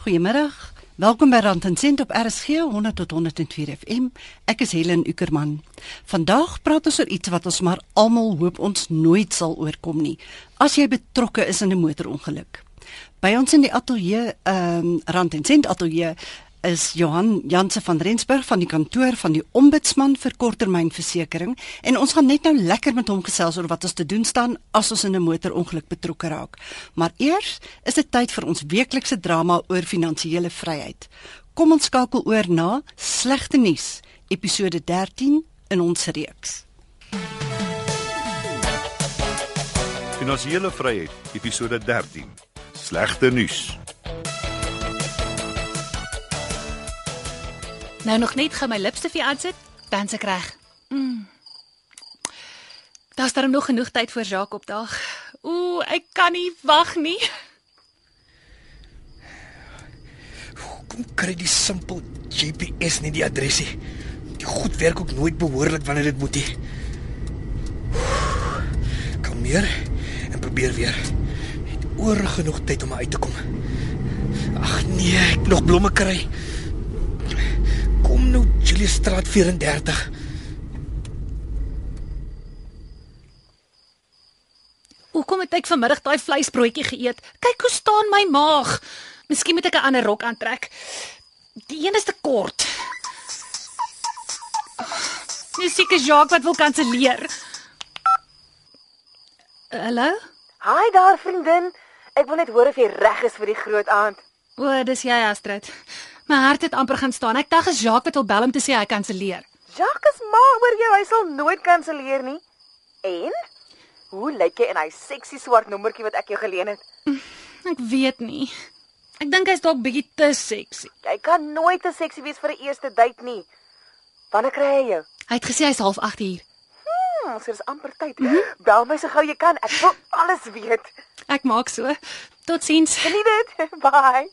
Goeiemiddag. Welkom by Rand en Sent op RSG 100 tot 104 FM. Ek is Helen Ukerman. Vandag praat ons oor iets wat ons maar almal hoop ons nooit sal oorkom nie. As jy betrokke is in 'n motorongeluk. By ons in die ateljee, ehm um, Rand en Sent ateljee is Johan Janse van Rensburg van die kantoor van die Ombudsman vir korttermynversekering en ons gaan net nou lekker met hom gesels oor wat ons te doen staan as ons in 'n motorongeluk betrokke raak. Maar eers is dit tyd vir ons weeklikse drama oor finansiële vryheid. Kom ons skakel oor na slegte nuus, episode 13 in ons reeks. Finansiële vryheid, episode 13. Slegte nuus. Nou nog net gou my lipstifie aansit, dan se reg. Mm. Daar's darem nog genoeg tyd voor Jacques opdaag. Ooh, ek kan nie wag nie. Kom kry die simpel GPS nie die adresie. Die goed werk ook nooit behoorlik wanneer dit moet nie. Kalmeer en probeer weer. Het oor genoeg tyd om uit te kom. Ag nee, ek nog blomme kry. Kom nou Julius Straat 34. Hoekom het ek vanmiddag daai vleisbroodjie geëet? Kyk hoe staan my maag. Miskien moet ek 'n ander rok aantrek. Die een is te kort. Dis seker Jacques wat wil kanselleer. Hallo? Haai daar vriendin. Ek wil net hoor of jy reg is vir die groot aand. O, dis jy Astrid. My hart het amper gaan staan. Ek dink as Jacques wat wil bel om te sê hy kanselleer. Jacques is mal oor jou. Hy sal nooit kanselleer nie. En hoe lyk jy in hy seksie swart nommertjie wat ek jou geleen het? Ek weet nie. Ek dink hy's dalk bietjie te seksie. Jy kan nooit te seksie wees vir 'n eerste date nie. Wanneer kry hy jou? Hy het gesê hy's half 8 uur. Hmm, so dis amper tyd. Bel my so gou jy kan. Ek wil alles weet. Ek maak so. Totsiens. Geniet dit. Bye.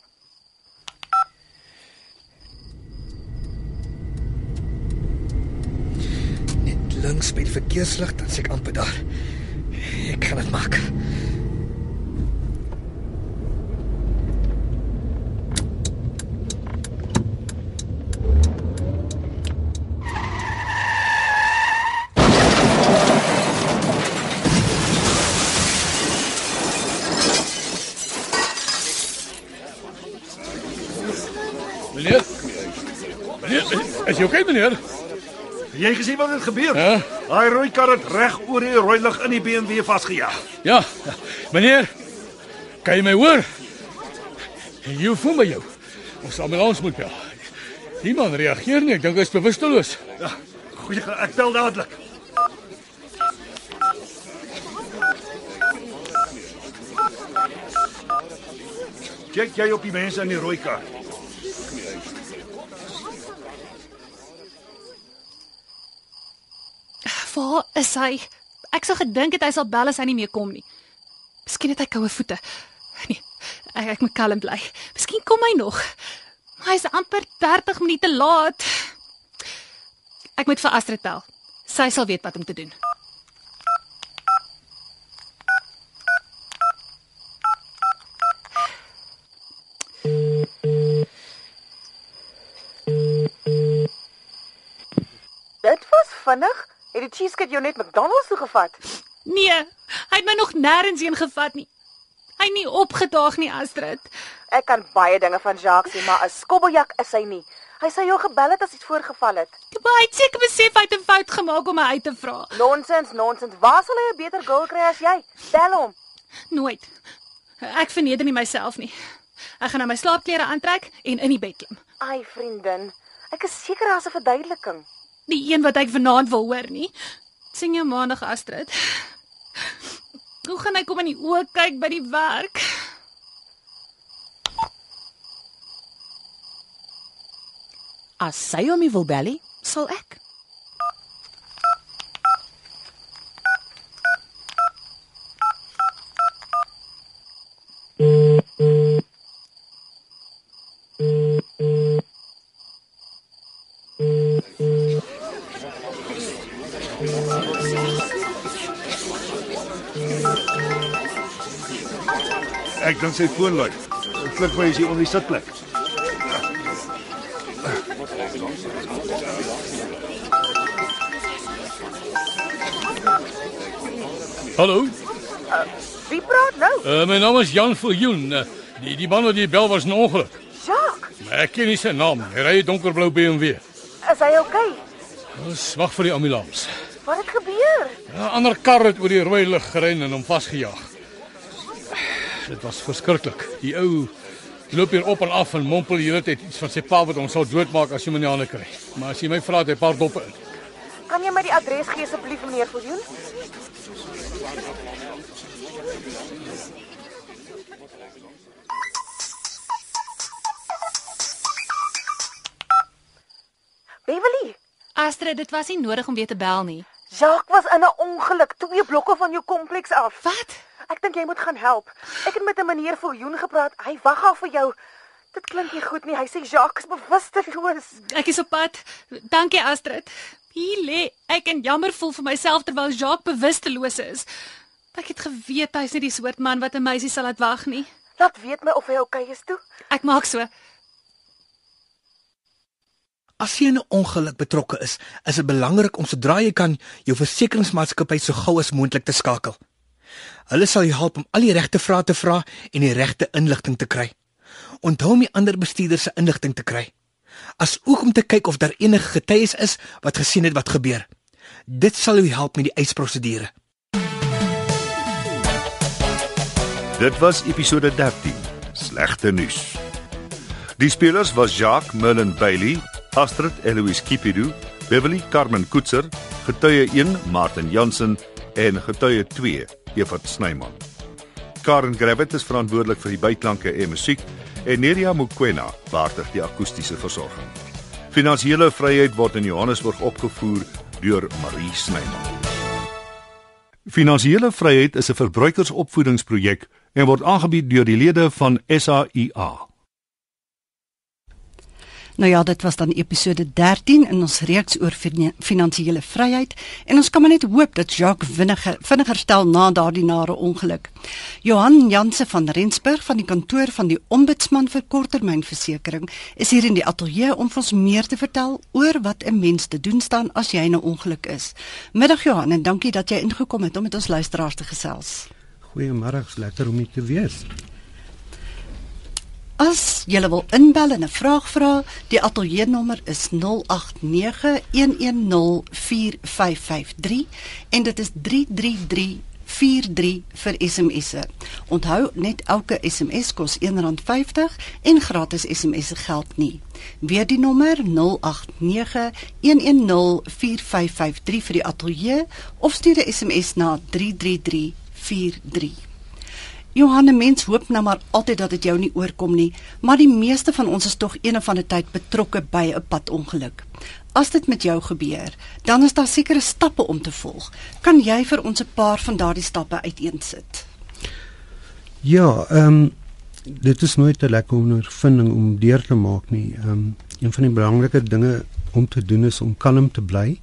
Links by die verkeerslig, dan ek amper daar. Ek kan dit maak. Meneer? Meneer, is jy okay meneer? Het jy gesien wat het gebeur? Daai rooi kar het reg oor die rooi lig in die BMW vasgejaag. Ja. Meneer, kan jy my hoor? Jy voel my jou. Ons ambulans moet bel. Die man reageer nie. Ek dink hy is bewusteloos. Ja, goeie, ek tel dadelik. Kyk jy op die mense in die rooi kar. Waar is hy? Ek sou gedink het hy sal bel as hy nie meer kom nie. Miskien het hy koue voete. Nee, ek, ek moet kalm bly. Miskien kom hy nog. Maar hy's amper 30 minute laat. Ek moet vir Astrid bel. Sy sal weet wat om te doen. Dit was vinnig. Het die cheesecake jou net McDonald's toe gevat? Nee, hy het my nog nêrens heen gevat nie. Hy nie opgedaag nie, Astrid. Ek kan baie dinge van Jacques sê, maar 'n skobbeljak is hy nie. Hy sou jou gebel het as iets voorgeval het. Maar hy het seker besef hy het 'n fout gemaak om my uit te vra. Nonsens, nonsens. Waar sal hy 'n beter girl kry as jy? Bel hom. Nooit. Ek verneder nie myself nie. Ek gaan nou my slaapklere aantrek en in die bed klim. Ai, vriendin. Ek is seker daar's 'n verduideliking. Die een wat ek vanaand wil hoor nie. Sien jou maandag Astrid. Hoe gaan hy kom in die oë kyk by die werk? As sy hom wil bel sal ek. Ek dink sy foon lui. Klink my is hier onder die sitplek. Hallo. Wie praat nou? Uh, my naam is Jan Viljoen. Uh, die die man wat jy bel was 'n ongeluk. Jacques, Maar ek ken nie sy naam. nie. Hy ry 'n donkerblou BMW. is hy okay? Ons wag vir die ambulans. Wat het gebeur? 'n Ander kar het oor die rooi lig gery en hom vasgejaag. Dit was verskriklik. Die ou loop hier op en af en mompel die hele tyd iets van sy pa wat hom sal doodmaak as hy hom in die hande kry. Maar as jy my vra, het hy 'n paar doppe in. Kan jy my die adres gee asseblief meneer Viljoen? Beverly, Astrid, dit was nie nodig om weer te bel nie. Jacques was in 'n ongeluk twee blokke van jou kompleks af. Wat? Ek dink jy moet gaan help. Ek het met 'n meneer Viljoen gepraat. Hy wag al vir jou. Dit klink nie goed nie. Hy sê Jacques is bewusteloos. Ek is op pad. Dankie Astrid. Hier lê ek en jammer voel vir myself terwyl Jacques bewusteloos is. Ek het geweet hy's nie die soort man wat 'n meisie sal laat wag nie. Laat weet my of hy okay is toe. Ek maak so. As jy in 'n ongeluk betrokke is, is dit belangrik om sodra jy kan jou versekeringsmaatskappy so gou as moontlik te skakel. Hulle sal jou help om al die regte vrae te vra en die regte inligting te kry. Onthou om die ander bestuurders se inligting te kry. As ook om te kyk of daar enige getuies is wat gesien het wat gebeur. Dit sal jou help met die eisprosedure. Dit was episode 13. Slegte nuus. Die spelers was Jacques Mullen Bailey, Astrid Eloise Kipidu, Beverly Carmen Koetser, getuie 1 Martin Jansen en getuie 2 Evert Snyman. Karen Gravett is verantwoordelik vir die byklanke en musiek en Neria Mukwena waardig die akoestiese versorging. Finansiële vryheid word in Johannesburg opgevoer deur Marie Snyman. Finansiële vryheid is 'n verbruikersopvoedingsprojek en word aangebied deur die lede van SAIA. Nou ja, dit was dan episode 13 in ons reeks oor fina- finansiële vryheid en ons kan maar net hoop dat Jacques vinniger vinniger stel na daardie nare ongeluk. Johan Janse van Rensburg van die kantoor van die Ombudsman vir korttermynversekering is hier in die ateljee om vir ons meer te vertel oor wat 'n mens te doen staan as jy in 'n ongeluk is. Middag Johan en dankie dat jy ingekom het om met ons luisteraars te gesels. Goeiemôre, lekker om hier te wees. As jy wil inbel en 'n vraag vra, die ateljee nommer is 0891104553 en dit is 33343 vir SMS'e. Onthou net elke SMS kos R1.50 en gratis SMS'e geld nie. Weer die nommer 0891104553 vir die ateljee of stuur 'n SMS na 33343. Johanne mens hoop nou maar altid dat dit jou nie oorkom nie, maar die meeste van ons is tog een of ander tyd betrokke by 'n padongeluk. As dit met jou gebeur, dan is daar sekere stappe om te volg. Kan jy vir ons 'n paar van daardie stappe uiteensit? Ja, ehm um, dit is nooit 'n lekker ondervinding om deur te maak nie. Ehm um, een van die belangrike dinge om te doen is om kalm te bly.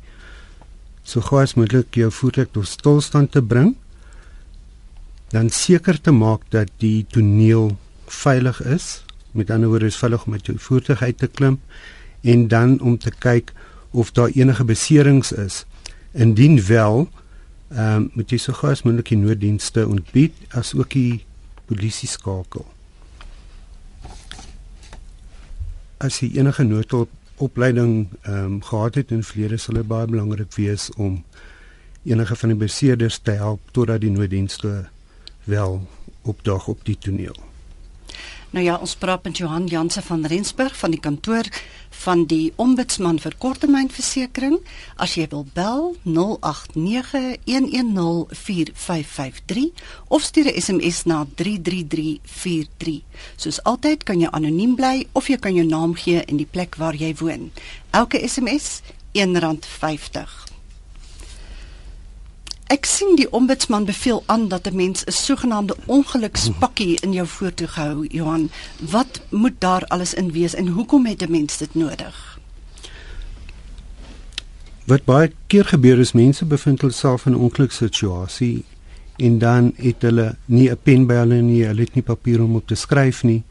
So gou as moontlik jou voertuig tot stilstand te bring. Dan seker te maak dat die toneel veilig is. Met ander woorde is veilig om met jou voertuig uit te klim en dan om te kyk of daar enige beserings is. Indien wel, ehm um, moet jy so gou as moontlik die nooddienste ontbied as ook die polisie skakel. As jy enige noodopleiding ehm um, gehad het in die verlede sal dit baie belangrik wees om enige van die beseerders te help totdat die nooddienste wel opdag op die toneel. Nou ja, ons praat met Johan Janse van Rensburg van die kantoor van die Ombudsman vir korttermynversekering. As jy wil bel 0891104553 of stuur 'n SMS na 33343. Soos altyd kan jy anoniem bly of jy kan jou naam gee en die plek waar jy woon. Elke SMS R1.50. Ek sien die ombudsman beveel aan dat 'n mens 'n sogenaamde ongelukspakkie in jou voertuig hou, Johan. Wat moet daar alles in wees en hoekom het 'n mens dit nodig? Wat baie keer gebeur is mense bevind hulself in 'n ongelukssituasie en dan het hulle nie 'n pen by hulle nie, hulle het nie papier om op te skryf nie.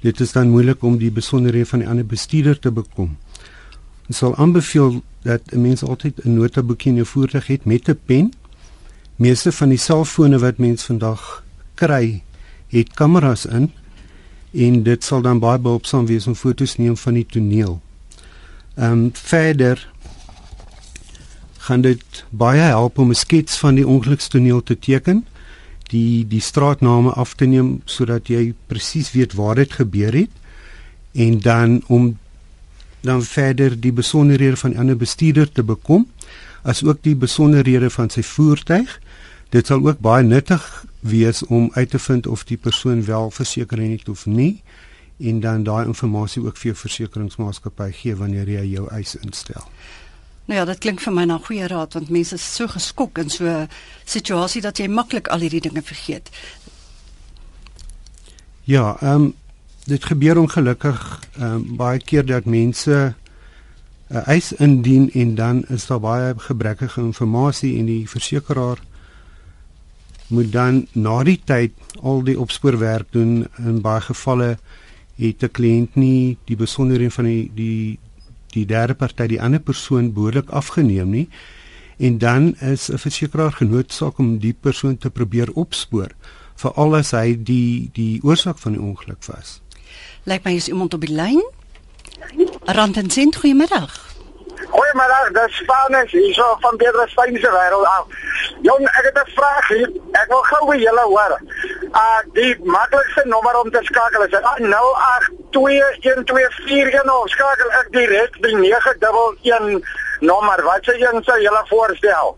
dit is dan moeilik om die besonderhede van die ander bestuurder te bekom. Ons sal aanbeveel dat 'n mens altyd 'n notaboekie in jou voertuig het met 'n pen. Meeste van die selfone wat mens vandag kry, het kameras in en dit sal dan baie behulpsaam wees om foto's neem van die toneel. Ehm um, verder gaan dit baie help om 'n skets van die ongelukstoneel te teken, die die straatname af te neem sodat jy presies weet waar dit gebeur het en dan om dan verder die besonderhede van 'n ander bestuurder te bekom, as ook die besonderhede van sy voertuig. Dit sal ook baie nuttig wees om uit te vind of die persoon wel versekerings het of nie en dan daai inligting ook vir jou versekeringsmaatskappy gee wanneer jy jou eis instel. Nou ja, dit klink vir my na goeie raad want mense is so geskok in so 'n situasie dat jy maklik al hierdie dinge vergeet. Ja, ehm um, dit gebeur ongelukkig ehm um, baie keer dat mense 'n uh, eis indien en dan is daar baie gebrekkige inligting en die versekeraar moet dan na die tyd al die opspoorwerk doen in baie gevalle het 'n kliënt nie die besonderhede van die die die derde party die ander persoon behoorlik afgeneem nie en dan is 'n versekeraar genoodsaak om die persoon te probeer opspoor veral as hy die die oorsaak van die ongeluk was. Lyk my is iemand op die lyn. Ranten sent goeiemiddag. Goeiemiddag, dis Spanish hierso van Pedro Steyn se wêreld af. Jong, ek het 'n vraag hier. Ek wil gou by julle hoor. Uh die maklikste nommer om te skakel is 082124 of skakel ek direk die 911 nommer. Wat sê jy sou julle voorstel?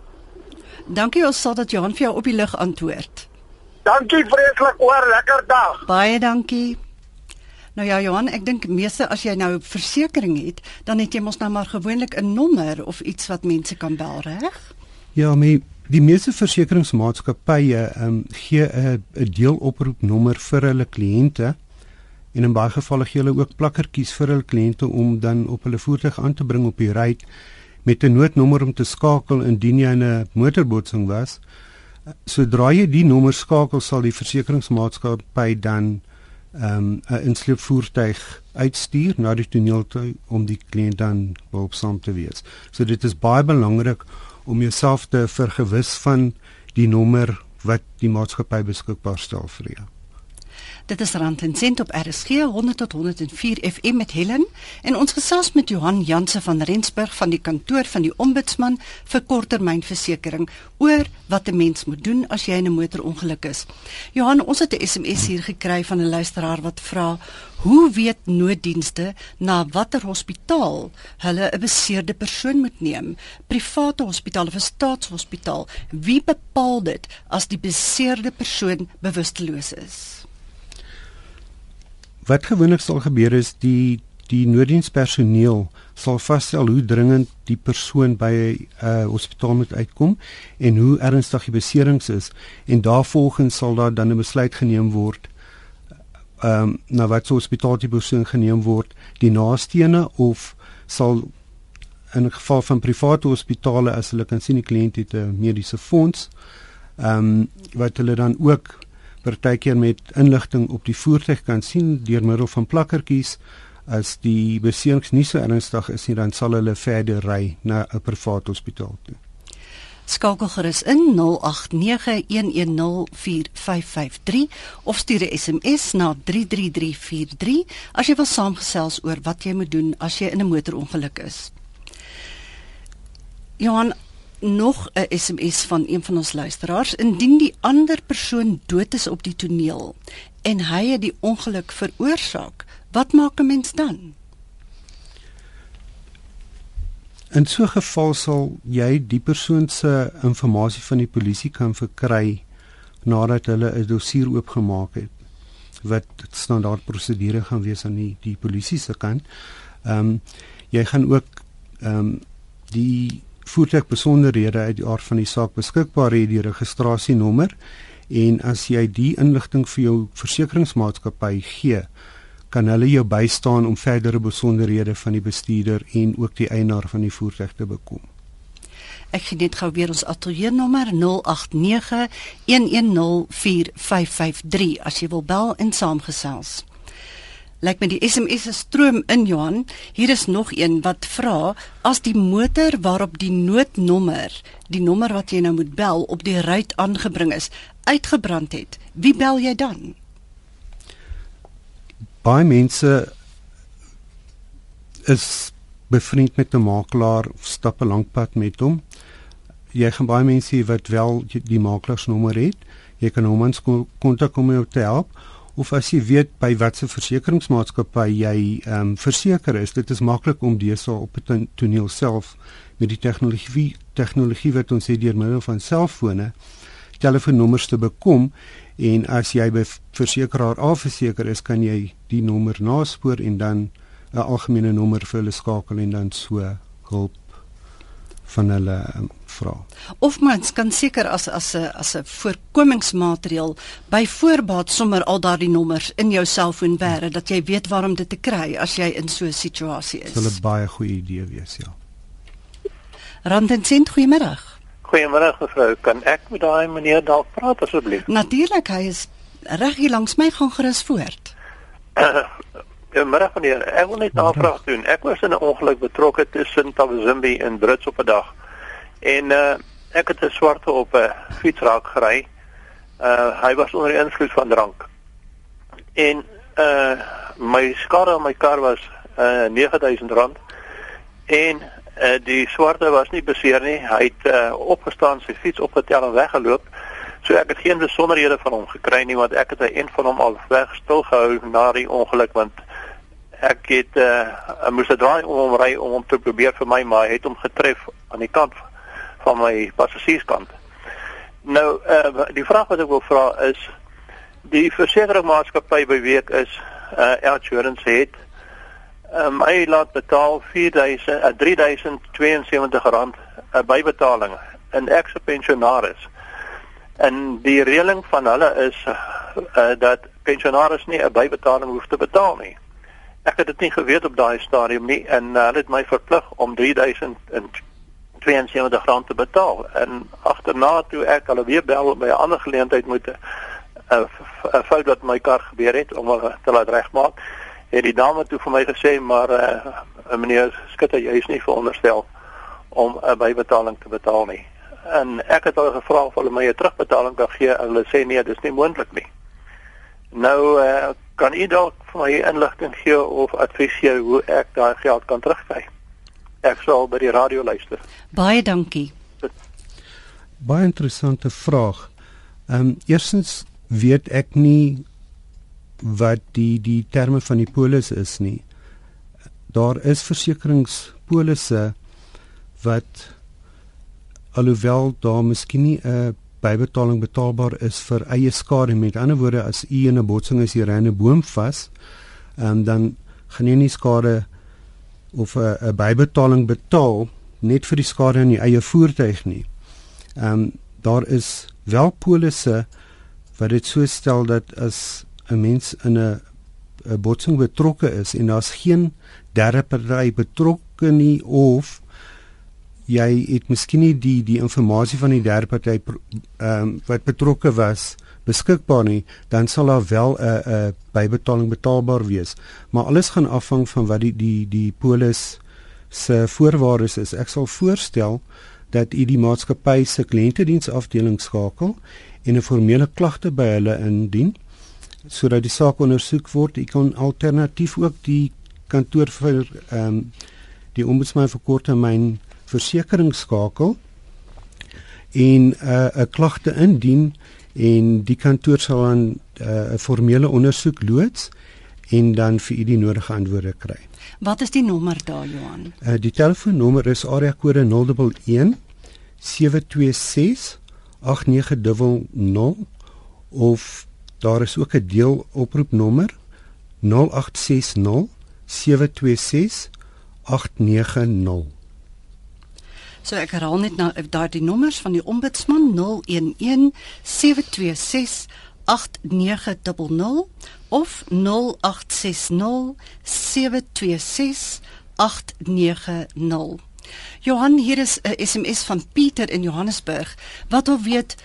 Dankie ons sal dat Johan vir jou op die lig antwoord. Dankie vreeslik oor lekker dag. Baie dankie. Nou ja Johan, ek dink meeste as jy nou versekerings het, dan het jy mos nou maar gewoonlik 'n nommer of iets wat mense kan bel, reg? Ja, my die meeste versekeringsmaatskappye ehm um, gee 'n 'n deeloproepnommer vir hulle kliënte en in baie gevalle gee hulle ook plakkertjies vir hulle kliënte om dan op hulle voertuig aan te bring op die ry met 'n noodnommer om te skakel indien jy in 'n motorbotsing was. Sodra jy die nommer skakel, sal die versekeringsmaatskappy dan um, 'n insleepvoertuig uitstuur na die toneel toe om die kliënt dan behulpsaam te wees. So dit is baie belangrik om jouself te vergewis van die nommer wat die maatskappy beskikbaar stel vir jou. Dit is Rand en Sent op RSG 100 tot 104 FM met Helen en ons gesels met Johan Janse van Rensburg van die kantoor van die Ombudsman vir korttermynversekering oor wat 'n mens moet doen as jy in 'n motorongeluk is. Johan, ons het 'n SMS hier gekry van 'n luisteraar wat vra: "Hoe weet nooddienste na watter hospitaal hulle 'n beseerde persoon moet neem? Private hospitaal of 'n staatshospitaal? Wie bepaal dit as die beseerde persoon bewusteloos is?" Wat gewoonlik sal gebeur is die die nooddienspersoneel sal vasstel hoe dringend die persoon by 'n uh, hospitaal moet uitkom en hoe ernstig die beserings is. En daarvolgens sal daar dan 'n besluit geneem word ehm um, na wat so hospitaal die persoon geneem word die naastene of sal in geval van private hospitale as hulle kan sien die kliënt het 'n mediese fonds ehm um, wat hulle dan ook partykeer met inligting op die voertuig kan sien deur middel van plakkertjies as die beserings nie so ernstig is nie dan sal hulle verder ry na 'n privaat hospitaal toe. Skakel gerus in 0891104553 of stuur 'n SMS na 33343 as jy wil saamgesels oor wat jy moet doen as jy in 'n motorongeluk is. Johan, nog 'n SMS van een van ons luisteraars indien die ander persoon dood is op die toneel en hy het die ongeluk veroorsaak wat maak 'n mens dan In so 'n geval sal jy die persoon se inligting van die polisie kan verkry nadat hulle 'n dossier oopgemaak het wat standaard prosedure gaan wees aan die die polisie se kant. Ehm um, jy gaan ook ehm um, die voertuigbesonderhede uit die aard van die saak beskikbaar hê die registrasienommer en as jy die inligting vir jou versekeringsmaatskappy gee kan hulle jou bystaan om verdere besonderhede van die bestuurder en ook die eienaar van die voertuig te bekom. Ek gee net gou weer ons ateljee nommer 0891104553 as jy wil bel en saamgesels. Lyk my die SMS se stroom in Johan. Hier is nog een wat vra as die motor waarop die noodnommer, die nommer wat jy nou moet bel op die ruit aangebring is, uitgebrand het. Wie bel jy dan? Baie mense is bevriend met 'n makelaar, stap 'n lank pad met hom. Jy gaan baie mense hê wat wel die makelaarsnommer het. Jy kan hom ons kontak om jou te help of as jy weet by watter versekeringsmaatskappy jy ehm um, verseker is, dit is maklik om dese op 'n toneel self met die tegnologie tegnologie wat ons het deur middel van selfone telefoonnommers te bekom en as jy by versekeraar afverseker is, kan jy die nommer naspoor en dan 'n algemene nommer vir hulle skakel en dan so hulp van hulle um, vra. Of mens kan seker as as 'n as 'n voorkomingsmaatreël by voorbaat sommer al daardie nommers in jou selfoon bære dat jy weet waarom dit te kry as jy in so 'n situasie is. Dit sal 'n baie goeie idee wees, ja. Randensent, goeiemiddag. Goeiemiddag mevrou, kan ek met daai meneer dalk praat asseblief? Natuurlik, hy is reg hier langs my gaan gerus voort. Goeiemiddag meneer, ek wil net 'n vraag doen. Ek was in 'n ongeluk betrokke tussen Tawazimbi en Brits op 'n dag. En uh ek het 'n swarte op 'n fiets raak gery. Uh hy was onder invloed van drank. En uh my skade aan my kar was uh R9000 en uh die swarte was nie beseer nie. Hy het uh opgestaan, sy fiets opgetel en weggeloop. So ek het geen besonderhede van hom gekry nie want ek het hy een van hom al weg stil gehou na die ongeluk want ek het uh moes 'n draai om hom ry om hom te probeer vir my maar hy het hom getref aan die kant van my passasierskant. Nou uh die vraag wat ek wil vra is die versekeringsmaatskappy by week is uh Insurance het um, hy laat betaal 4000 uh, 3072 rand 'n uh, bybetaling en ek se pensionaris. En die reëling van hulle is uh, dat pensionaris nie 'n bybetaling hoef te betaal nie. Ek het dit nie geweet op daai stadium nie en uh, hulle het my verplig om 3000 en 72 rand te betaal. En agterna toe ek hulle weer bel by 'n ander geleentheid moet 'n uh, uh, fout wat my kar gebeur het om hulle te laat regmaak het die dame toe vir my gesê maar uh, meneer skutter jy is nie veronderstel om 'n bybetaling te betaal nie. En ek het hulle gevra of hulle my 'n terugbetaling kan gee en hulle sê nee dis nie moontlik nie. Nou uh, kan u dalk vir my inligting gee of advies gee hoe ek daai geld kan terugkry ek sal by die radio luister. Baie dankie. Baie interessante vraag. Ehm um, eerstens weet ek nie wat die die terme van die polis is nie. Daar is versekeringspolisse wat alhoewel daar miskien nie 'n bybetaling betaalbaar is vir eie skade met ander woorde as u in 'n botsing is hier in 'n boom vas, ehm um, dan gaan jy nie skade of 'n 'n bybetaling betaal net vir die skade aan die eie voertuig nie. Ehm um, daar is wel polisse wat dit so stel dat as 'n mens in 'n 'n botsing betrokke is en daar's geen derde party betrokke nie of jy het miskien nie die die inligting van die derde party ehm um, wat betrokke was beskikbaar nie, dan sal daar wel 'n 'n bybetaling betaalbaar wees. Maar alles gaan afhang van wat die die die polis se voorwaardes is. Ek sal voorstel dat u die maatskappy se kliëntediensafdeling skakel en 'n formele klagte by hulle indien sodat die saak ondersoek word. U kan alternatief ook die kantoor vir ehm um, die ombudsman vir korttermyn versekeringsskakel en 'n uh, 'n klagte indien en die kantoor sal dan eh, 'n uh, formele ondersoek loods en dan vir u die nodige antwoorde kry. Wat is die nommer daar Johan? Uh, die telefoonnommer is area kode 011 726 8900 of daar is ook 'n deel oproepnommer 0860 726 8900 So ek herhaal net nou daardie nommers van die ombudsman 011 726 8900 of 0860 726 8900. Johan, hier is 'n SMS van Pieter in Johannesburg wat wil weet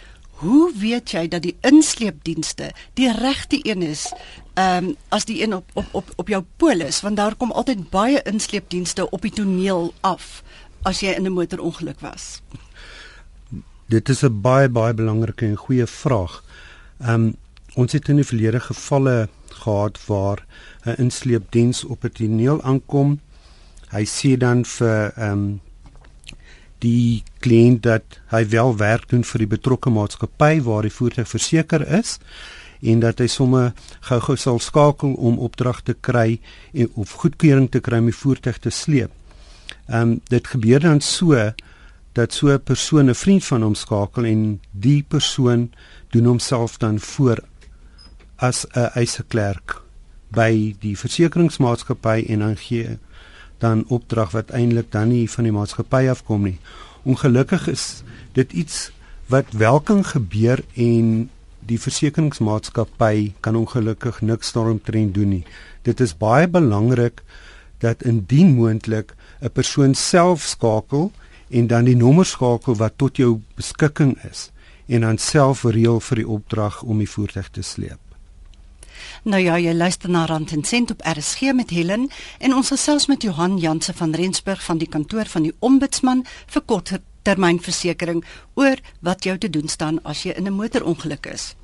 Hoe weet jy dat die insleepdienste die regte een is ehm um, as die een op op op op jou polis want daar kom altyd baie insleepdienste op die toneel af as jy in 'n motorongeluk was. Dit is 'n baie baie belangrike en goeie vraag. Ehm um, ons het in die verlede gevalle gehad waar 'n insleepdiens op 'n toneel aankom. Hy sê dan vir ehm um, die kliënt dat hy wel werk doen vir die betrokke maatskappy waar die voertuig verseker is en dat hy somme gou-gou sal skakel om opdrag te kry en of goedkeuring te kry om die voertuig te sleep. Ehm um, dit gebeur dan so dat so 'n persoon 'n vriend van hom skakel en die persoon doen homself dan voor as 'n eiseklerk by die versekeringsmaatskappy en dan gee dan opdrag wat eintlik dan nie van die maatskappy afkom nie. Ongelukkig is dit iets wat wel kan gebeur en die versekeringsmaatskappy kan ongelukkig niks daaromtrent doen nie. Dit is baie belangrik dat indien moontlik 'n persoon self skakel en dan die nommer skakel wat tot jou beskikking is en dan self reël vir die opdrag om die voertuig te sleep. Nou ja, jy luister na Rand en Sent op RSG met Helen en ons gesels met Johan Janse van Rensburg van die kantoor van die Ombudsman vir korter termynversekering oor wat jou te doen staan as jy in 'n motorongeluk is.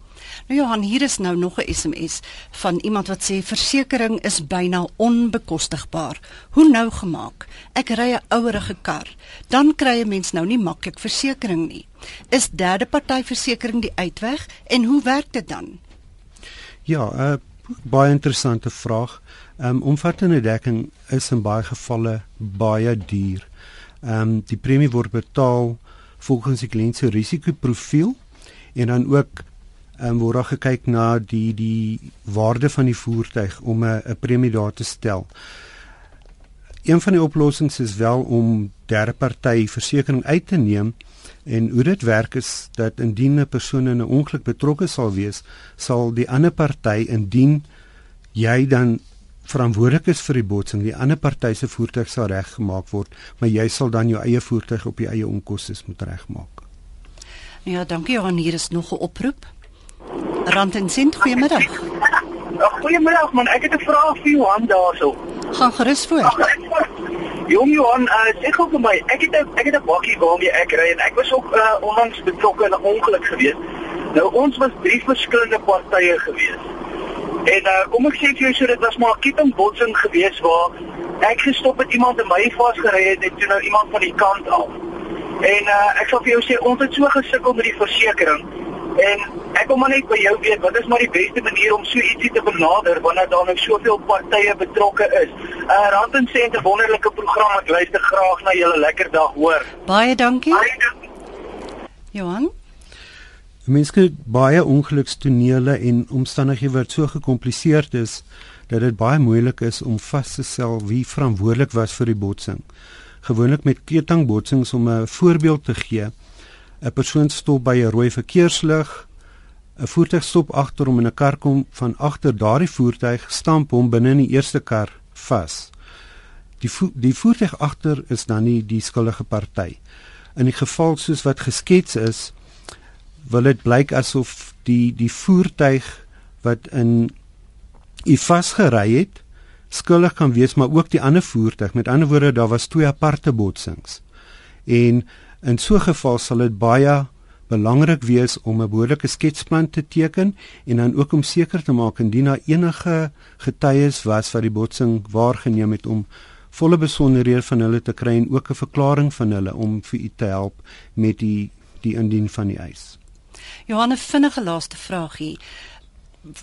Nou Johan, hier is nou nog 'n SMS van iemand wat sê versekerings is byna onbekostigbaar. Hoe nou gemaak? Ek ry 'n ouerige kar. Dan kry 'n mens nou nie maklik versekerings nie. Is derde party versekerings die uitweg en hoe werk dit dan? Ja, 'n uh, baie interessante vraag. Um, omvattende dekking is in baie gevalle baie duur. Um, die premie word betaal volgens die kliënt se risikoprofiel en dan ook um, word daar gekyk na die die waarde van die voertuig om 'n 'n premie daar te stel. Een van die oplossings is wel om derde party versekerings uit te neem en hoe dit werk is dat indien 'n persoon in 'n ongeluk betrokke sal wees, sal die ander party indien jy dan verantwoordelik is vir die botsing, die ander party se voertuig sal reggemaak word, maar jy sal dan jou eie voertuig op jou eie onkoste moet regmaak. Ja, dankie Johan, hier is nog 'n oproep. Rand en Sint, goeiemiddag. Goeiemiddag man, ek het 'n vraag vir Johan daarso. Gaan gerus voor. Jong Johan, uh, sê gou vir my, ek het 'n ek het 'n bakkie waarmee ek ry en ek was ook uh, onlangs betrokke in 'n ongeluk gewees. Nou ons was drie verskillende partye gewees. En uh, kom ek sê vir jou so dit was maar 'n kettingbotsing gewees waar ek gestop het iemand en my vasgery het en toe nou iemand van die kant af. En uh, ek sal vir jou sê ons het so gesukkel met die versekerings en ek wil maar net by jou weet wat is maar die beste manier om so ietsie te benader wanneer daar nou soveel partye betrokke is. Uh Rand en Sent 'n wonderlike program ek luister graag na julle lekker dag hoor. Baie dankie. Johan Mense baie ongelukstonele en omstandighede wat so gekompliseerd is dat dit baie moeilik is om vas te stel wie verantwoordelik was vir die botsing. Gewoonlik met kettingbotsings om 'n voorbeeld te gee. 'n Persoon stop by 'n rooi verkeerslig, 'n voertuig stop agter hom en 'n kar kom van agter daardie voertuig stamp hom binne in die eerste kar vas. Die vo die voertuig agter is dan nie die skuldige party. In die geval soos wat geskets is, wil dit blyk asof die die voertuig wat in u vasgery het skuldig kan wees maar ook die ander voertuig met ander woorde daar was twee aparte botsings en in so 'n geval sal dit baie belangrik wees om 'n behoorlike sketsplan te teken en dan ook om seker te maak indien daar enige getuies was wat die botsing waargeneem het om volle besonderhede van hulle te kry en ook 'n verklaring van hulle om vir u te help met die die indien van die eis. Johanne vinnige laaste vraagie.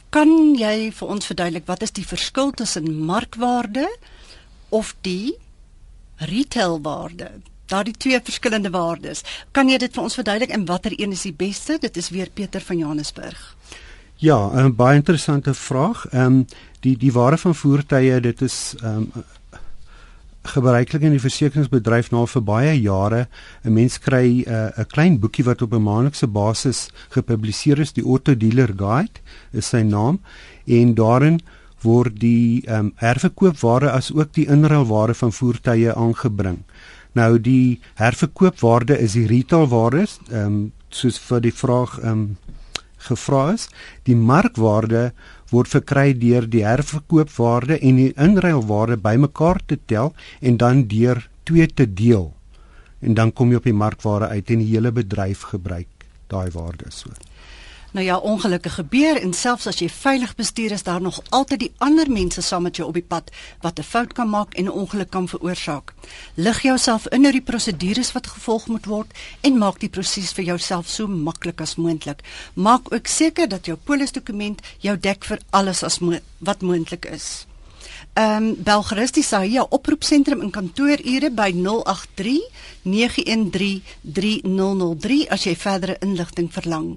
Kan jy vir ons verduidelik wat is die verskil tussen markwaarde of die retailwaarde? Daardie twee verskillende waardes. Kan jy dit vir ons verduidelik en watter een is die beste? Dit is weer Pieter van Johannesburg. Ja, 'n baie interessante vraag. Ehm um, die die waarde van voertuie, dit is ehm um, gebruiklik in die versekeringsbedryf nou vir baie jare. 'n Mens kry eh, 'n uh, klein boekie wat op 'n maandelikse basis gepubliseer is, die Auto Dealer Guide is sy naam en daarin word die ehm um, herverkoopwaarde as ook die inruilwaarde van voertuie aangebring. Nou die herverkoopwaarde is die retailwaarde, ehm um, soos vir die vraag ehm um, gevra is. Die markwaarde word verkry deur die herverkoopwaarde en die inruilwaarde bymekaar te tel en dan deur 2 te deel. En dan kom jy op die markwaarde uit en die hele bedryf gebruik daai waardes so. Nou ja, ongelukke gebeur en selfs as jy veilig bestuur is daar nog altyd die ander mense saam met jou op die pad wat 'n fout kan maak en 'n ongeluk kan veroorsaak. Lig jouself in oor die prosedures wat gevolg moet word en maak die proses vir jouself so maklik as moontlik. Maak ook seker dat jou polisdokument jou dek vir alles as mo wat moontlik is. Ehm um, bel gerus die Sahia oproepsentrum in kantoorure by 083 913 3003 as jy verdere inligting verlang.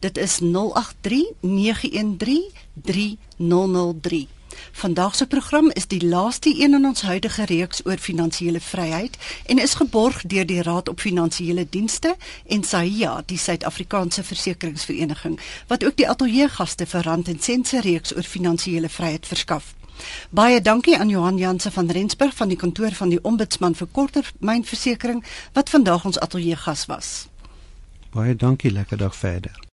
Dit is 083 913 3003. Vandag se program is die laaste een in ons huidige reeks oor finansiële vryheid en is geborg deur die Raad op Finansiële Dienste en SAIA, die Suid-Afrikaanse Versekeringsvereniging, wat ook die ateljeegaste vir Rand en Sent se reeks oor finansiële vryheid verskaf. Baie dankie aan Johan Janse van Rensburg van die kantoor van die Ombudsman vir Korttermynversekering wat vandag ons ateljee gas was. Baie dankie, lekker dag verder.